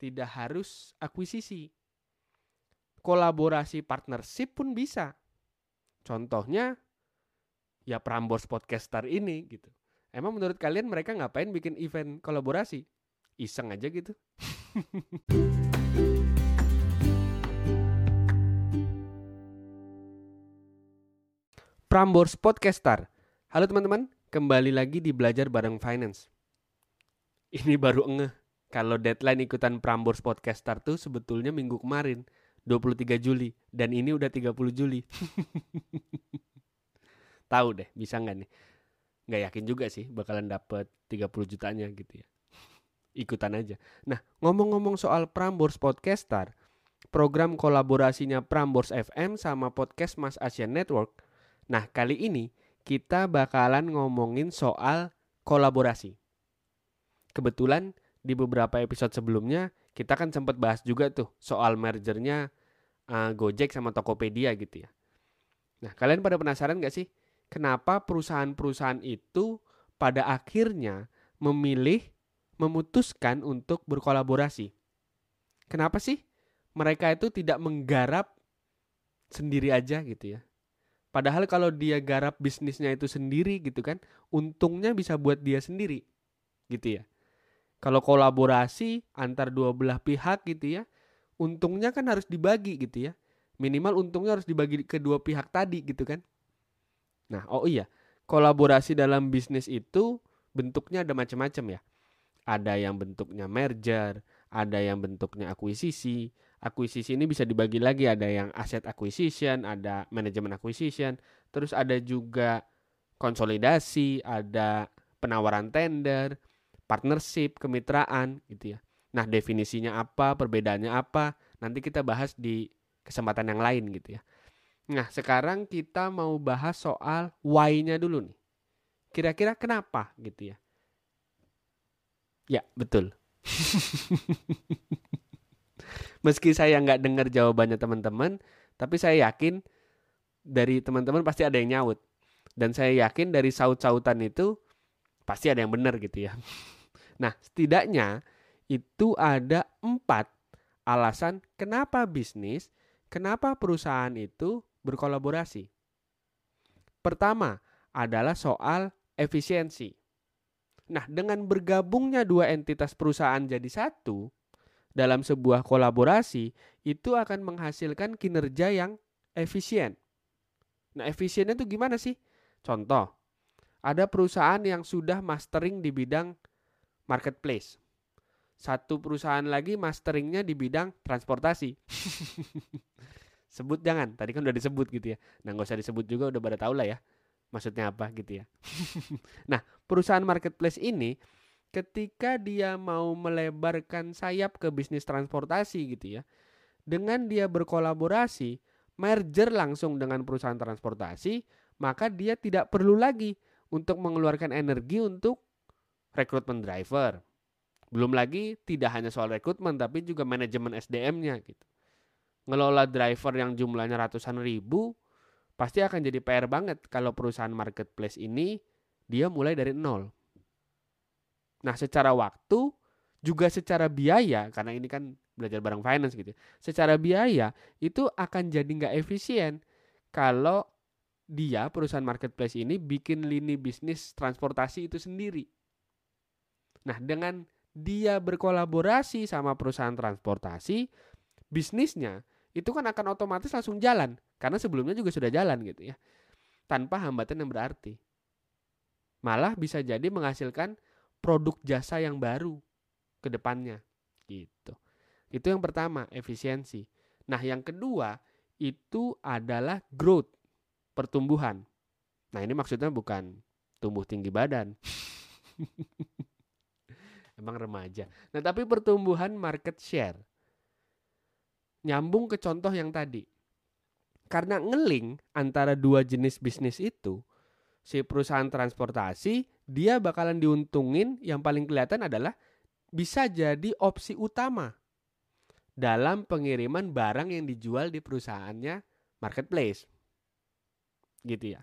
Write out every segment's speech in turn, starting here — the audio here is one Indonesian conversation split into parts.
tidak harus akuisisi. Kolaborasi partnership pun bisa. Contohnya ya Prambors Podcaster ini gitu. Emang menurut kalian mereka ngapain bikin event kolaborasi? Iseng aja gitu. Prambors Podcaster. Halo teman-teman, kembali lagi di Belajar Bareng Finance. Ini baru ngeh kalau deadline ikutan Prambors Podcaster tuh sebetulnya minggu kemarin, 23 Juli. Dan ini udah 30 Juli. Tahu deh, bisa nggak nih? Nggak yakin juga sih bakalan dapet 30 jutanya gitu ya. Ikutan aja. Nah, ngomong-ngomong soal Prambors Podcaster, program kolaborasinya Prambors FM sama podcast Mas Asian Network. Nah, kali ini kita bakalan ngomongin soal kolaborasi. Kebetulan di beberapa episode sebelumnya kita kan sempat bahas juga tuh soal mergernya uh, Gojek sama Tokopedia gitu ya. Nah, kalian pada penasaran gak sih kenapa perusahaan-perusahaan itu pada akhirnya memilih memutuskan untuk berkolaborasi? Kenapa sih mereka itu tidak menggarap sendiri aja gitu ya? Padahal kalau dia garap bisnisnya itu sendiri gitu kan, untungnya bisa buat dia sendiri. Gitu ya. Kalau kolaborasi antar dua belah pihak gitu ya, untungnya kan harus dibagi gitu ya. Minimal untungnya harus dibagi ke dua pihak tadi gitu kan. Nah, oh iya, kolaborasi dalam bisnis itu bentuknya ada macam-macam ya. Ada yang bentuknya merger, ada yang bentuknya akuisisi. Akuisisi ini bisa dibagi lagi ada yang asset acquisition, ada manajemen acquisition, terus ada juga konsolidasi, ada penawaran tender, partnership, kemitraan gitu ya. Nah, definisinya apa, perbedaannya apa, nanti kita bahas di kesempatan yang lain gitu ya. Nah, sekarang kita mau bahas soal why-nya dulu nih. Kira-kira kenapa gitu ya? Ya, betul. Meski saya nggak dengar jawabannya teman-teman, tapi saya yakin dari teman-teman pasti ada yang nyaut. Dan saya yakin dari saut-sautan itu pasti ada yang benar gitu ya. Nah, setidaknya itu ada empat alasan kenapa bisnis, kenapa perusahaan itu berkolaborasi. Pertama adalah soal efisiensi. Nah, dengan bergabungnya dua entitas perusahaan jadi satu dalam sebuah kolaborasi, itu akan menghasilkan kinerja yang efisien. Nah, efisiennya itu gimana sih? Contoh, ada perusahaan yang sudah mastering di bidang marketplace. Satu perusahaan lagi masteringnya di bidang transportasi. Sebut jangan, tadi kan udah disebut gitu ya. Nah nggak usah disebut juga udah pada tahu lah ya. Maksudnya apa gitu ya. nah perusahaan marketplace ini ketika dia mau melebarkan sayap ke bisnis transportasi gitu ya. Dengan dia berkolaborasi, merger langsung dengan perusahaan transportasi, maka dia tidak perlu lagi untuk mengeluarkan energi untuk rekrutmen driver. Belum lagi tidak hanya soal rekrutmen tapi juga manajemen SDM-nya gitu. Ngelola driver yang jumlahnya ratusan ribu pasti akan jadi PR banget kalau perusahaan marketplace ini dia mulai dari nol. Nah, secara waktu juga secara biaya karena ini kan belajar bareng finance gitu. Ya, secara biaya itu akan jadi nggak efisien kalau dia perusahaan marketplace ini bikin lini bisnis transportasi itu sendiri. Nah, dengan dia berkolaborasi sama perusahaan transportasi, bisnisnya itu kan akan otomatis langsung jalan karena sebelumnya juga sudah jalan gitu ya. Tanpa hambatan yang berarti. Malah bisa jadi menghasilkan produk jasa yang baru ke depannya gitu. Itu yang pertama, efisiensi. Nah, yang kedua itu adalah growth, pertumbuhan. Nah, ini maksudnya bukan tumbuh tinggi badan. emang remaja. Nah, tapi pertumbuhan market share nyambung ke contoh yang tadi. Karena ngeling antara dua jenis bisnis itu, si perusahaan transportasi dia bakalan diuntungin yang paling kelihatan adalah bisa jadi opsi utama dalam pengiriman barang yang dijual di perusahaannya marketplace. Gitu ya.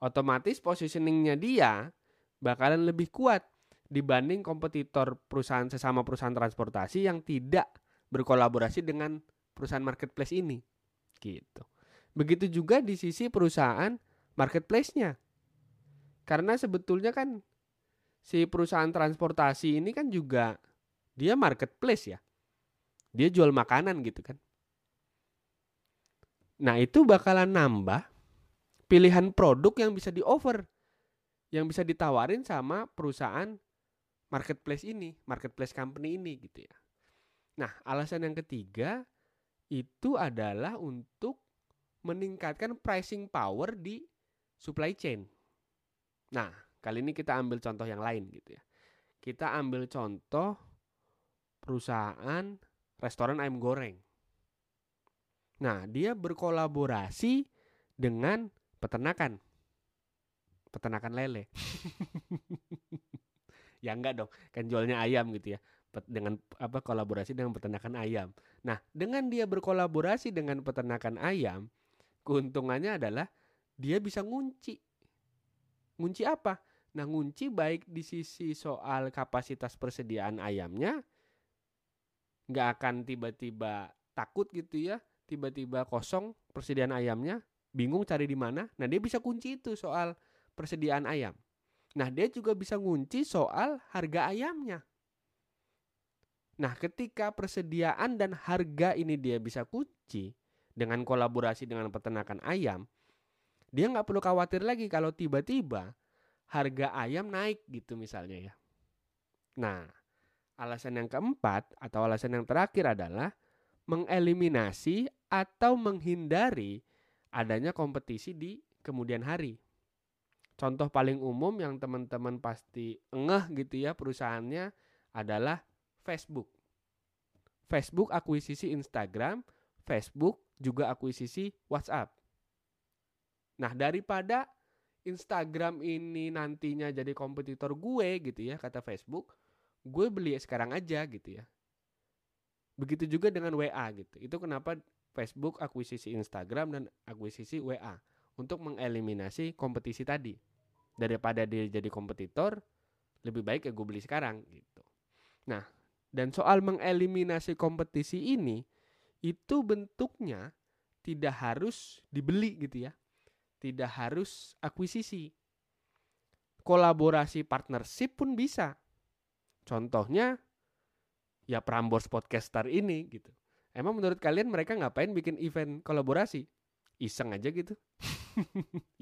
Otomatis positioningnya dia bakalan lebih kuat dibanding kompetitor perusahaan sesama perusahaan transportasi yang tidak berkolaborasi dengan perusahaan marketplace ini. Gitu. Begitu juga di sisi perusahaan marketplace-nya. Karena sebetulnya kan si perusahaan transportasi ini kan juga dia marketplace ya. Dia jual makanan gitu kan. Nah, itu bakalan nambah pilihan produk yang bisa di-offer yang bisa ditawarin sama perusahaan marketplace ini, marketplace company ini gitu ya. Nah, alasan yang ketiga itu adalah untuk meningkatkan pricing power di supply chain. Nah, kali ini kita ambil contoh yang lain gitu ya. Kita ambil contoh perusahaan restoran ayam goreng. Nah, dia berkolaborasi dengan peternakan. Peternakan lele. ya enggak dong, kan jualnya ayam gitu ya. Dengan apa kolaborasi dengan peternakan ayam. Nah, dengan dia berkolaborasi dengan peternakan ayam, keuntungannya adalah dia bisa ngunci. Ngunci apa? Nah, ngunci baik di sisi soal kapasitas persediaan ayamnya, nggak akan tiba-tiba takut gitu ya, tiba-tiba kosong persediaan ayamnya, bingung cari di mana. Nah, dia bisa kunci itu soal persediaan ayam. Nah, dia juga bisa ngunci soal harga ayamnya. Nah, ketika persediaan dan harga ini dia bisa kunci dengan kolaborasi dengan peternakan ayam, dia nggak perlu khawatir lagi kalau tiba-tiba harga ayam naik gitu misalnya ya. Nah, alasan yang keempat atau alasan yang terakhir adalah mengeliminasi atau menghindari adanya kompetisi di kemudian hari. Contoh paling umum yang teman-teman pasti ngeh gitu ya perusahaannya adalah Facebook. Facebook akuisisi Instagram, Facebook juga akuisisi WhatsApp. Nah, daripada Instagram ini nantinya jadi kompetitor gue gitu ya kata Facebook, gue beli sekarang aja gitu ya. Begitu juga dengan WA gitu. Itu kenapa Facebook akuisisi Instagram dan akuisisi WA untuk mengeliminasi kompetisi tadi daripada dia jadi kompetitor lebih baik ya gue beli sekarang gitu. Nah dan soal mengeliminasi kompetisi ini itu bentuknya tidak harus dibeli gitu ya. Tidak harus akuisisi. Kolaborasi partnership pun bisa. Contohnya ya Prambors Podcaster ini gitu. Emang menurut kalian mereka ngapain bikin event kolaborasi? Iseng aja gitu.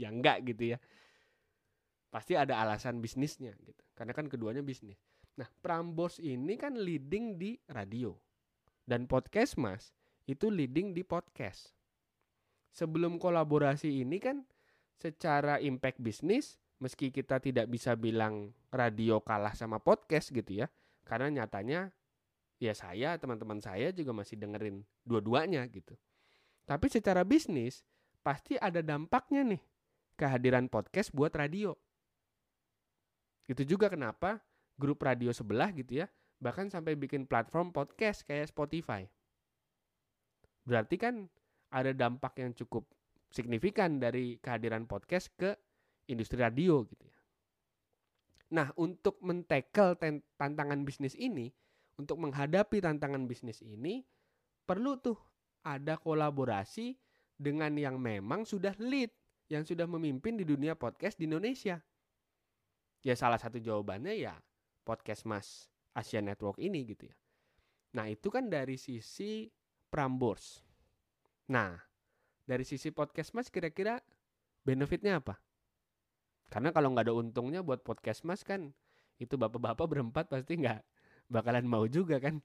Ya enggak gitu ya pasti ada alasan bisnisnya gitu. Karena kan keduanya bisnis. Nah, Prambors ini kan leading di radio. Dan podcast Mas itu leading di podcast. Sebelum kolaborasi ini kan secara impact bisnis meski kita tidak bisa bilang radio kalah sama podcast gitu ya. Karena nyatanya ya saya, teman-teman saya juga masih dengerin dua-duanya gitu. Tapi secara bisnis pasti ada dampaknya nih kehadiran podcast buat radio. Itu juga kenapa grup radio sebelah gitu ya, bahkan sampai bikin platform podcast kayak Spotify. Berarti kan ada dampak yang cukup signifikan dari kehadiran podcast ke industri radio gitu ya. Nah, untuk mentekel tantangan bisnis ini, untuk menghadapi tantangan bisnis ini, perlu tuh ada kolaborasi dengan yang memang sudah lead, yang sudah memimpin di dunia podcast di Indonesia. Ya salah satu jawabannya ya podcast Mas Asia Network ini gitu ya. Nah itu kan dari sisi Prambors. Nah dari sisi podcast Mas kira-kira benefitnya apa? Karena kalau nggak ada untungnya buat podcast Mas kan itu bapak-bapak berempat pasti nggak bakalan mau juga kan.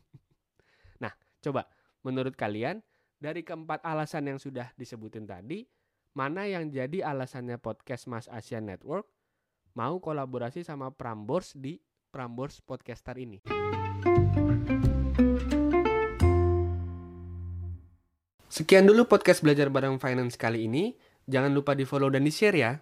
nah coba menurut kalian dari keempat alasan yang sudah disebutin tadi, mana yang jadi alasannya podcast Mas Asia Network mau kolaborasi sama Prambors di Prambors Podcaster ini. Sekian dulu podcast belajar bareng finance kali ini. Jangan lupa di follow dan di share ya.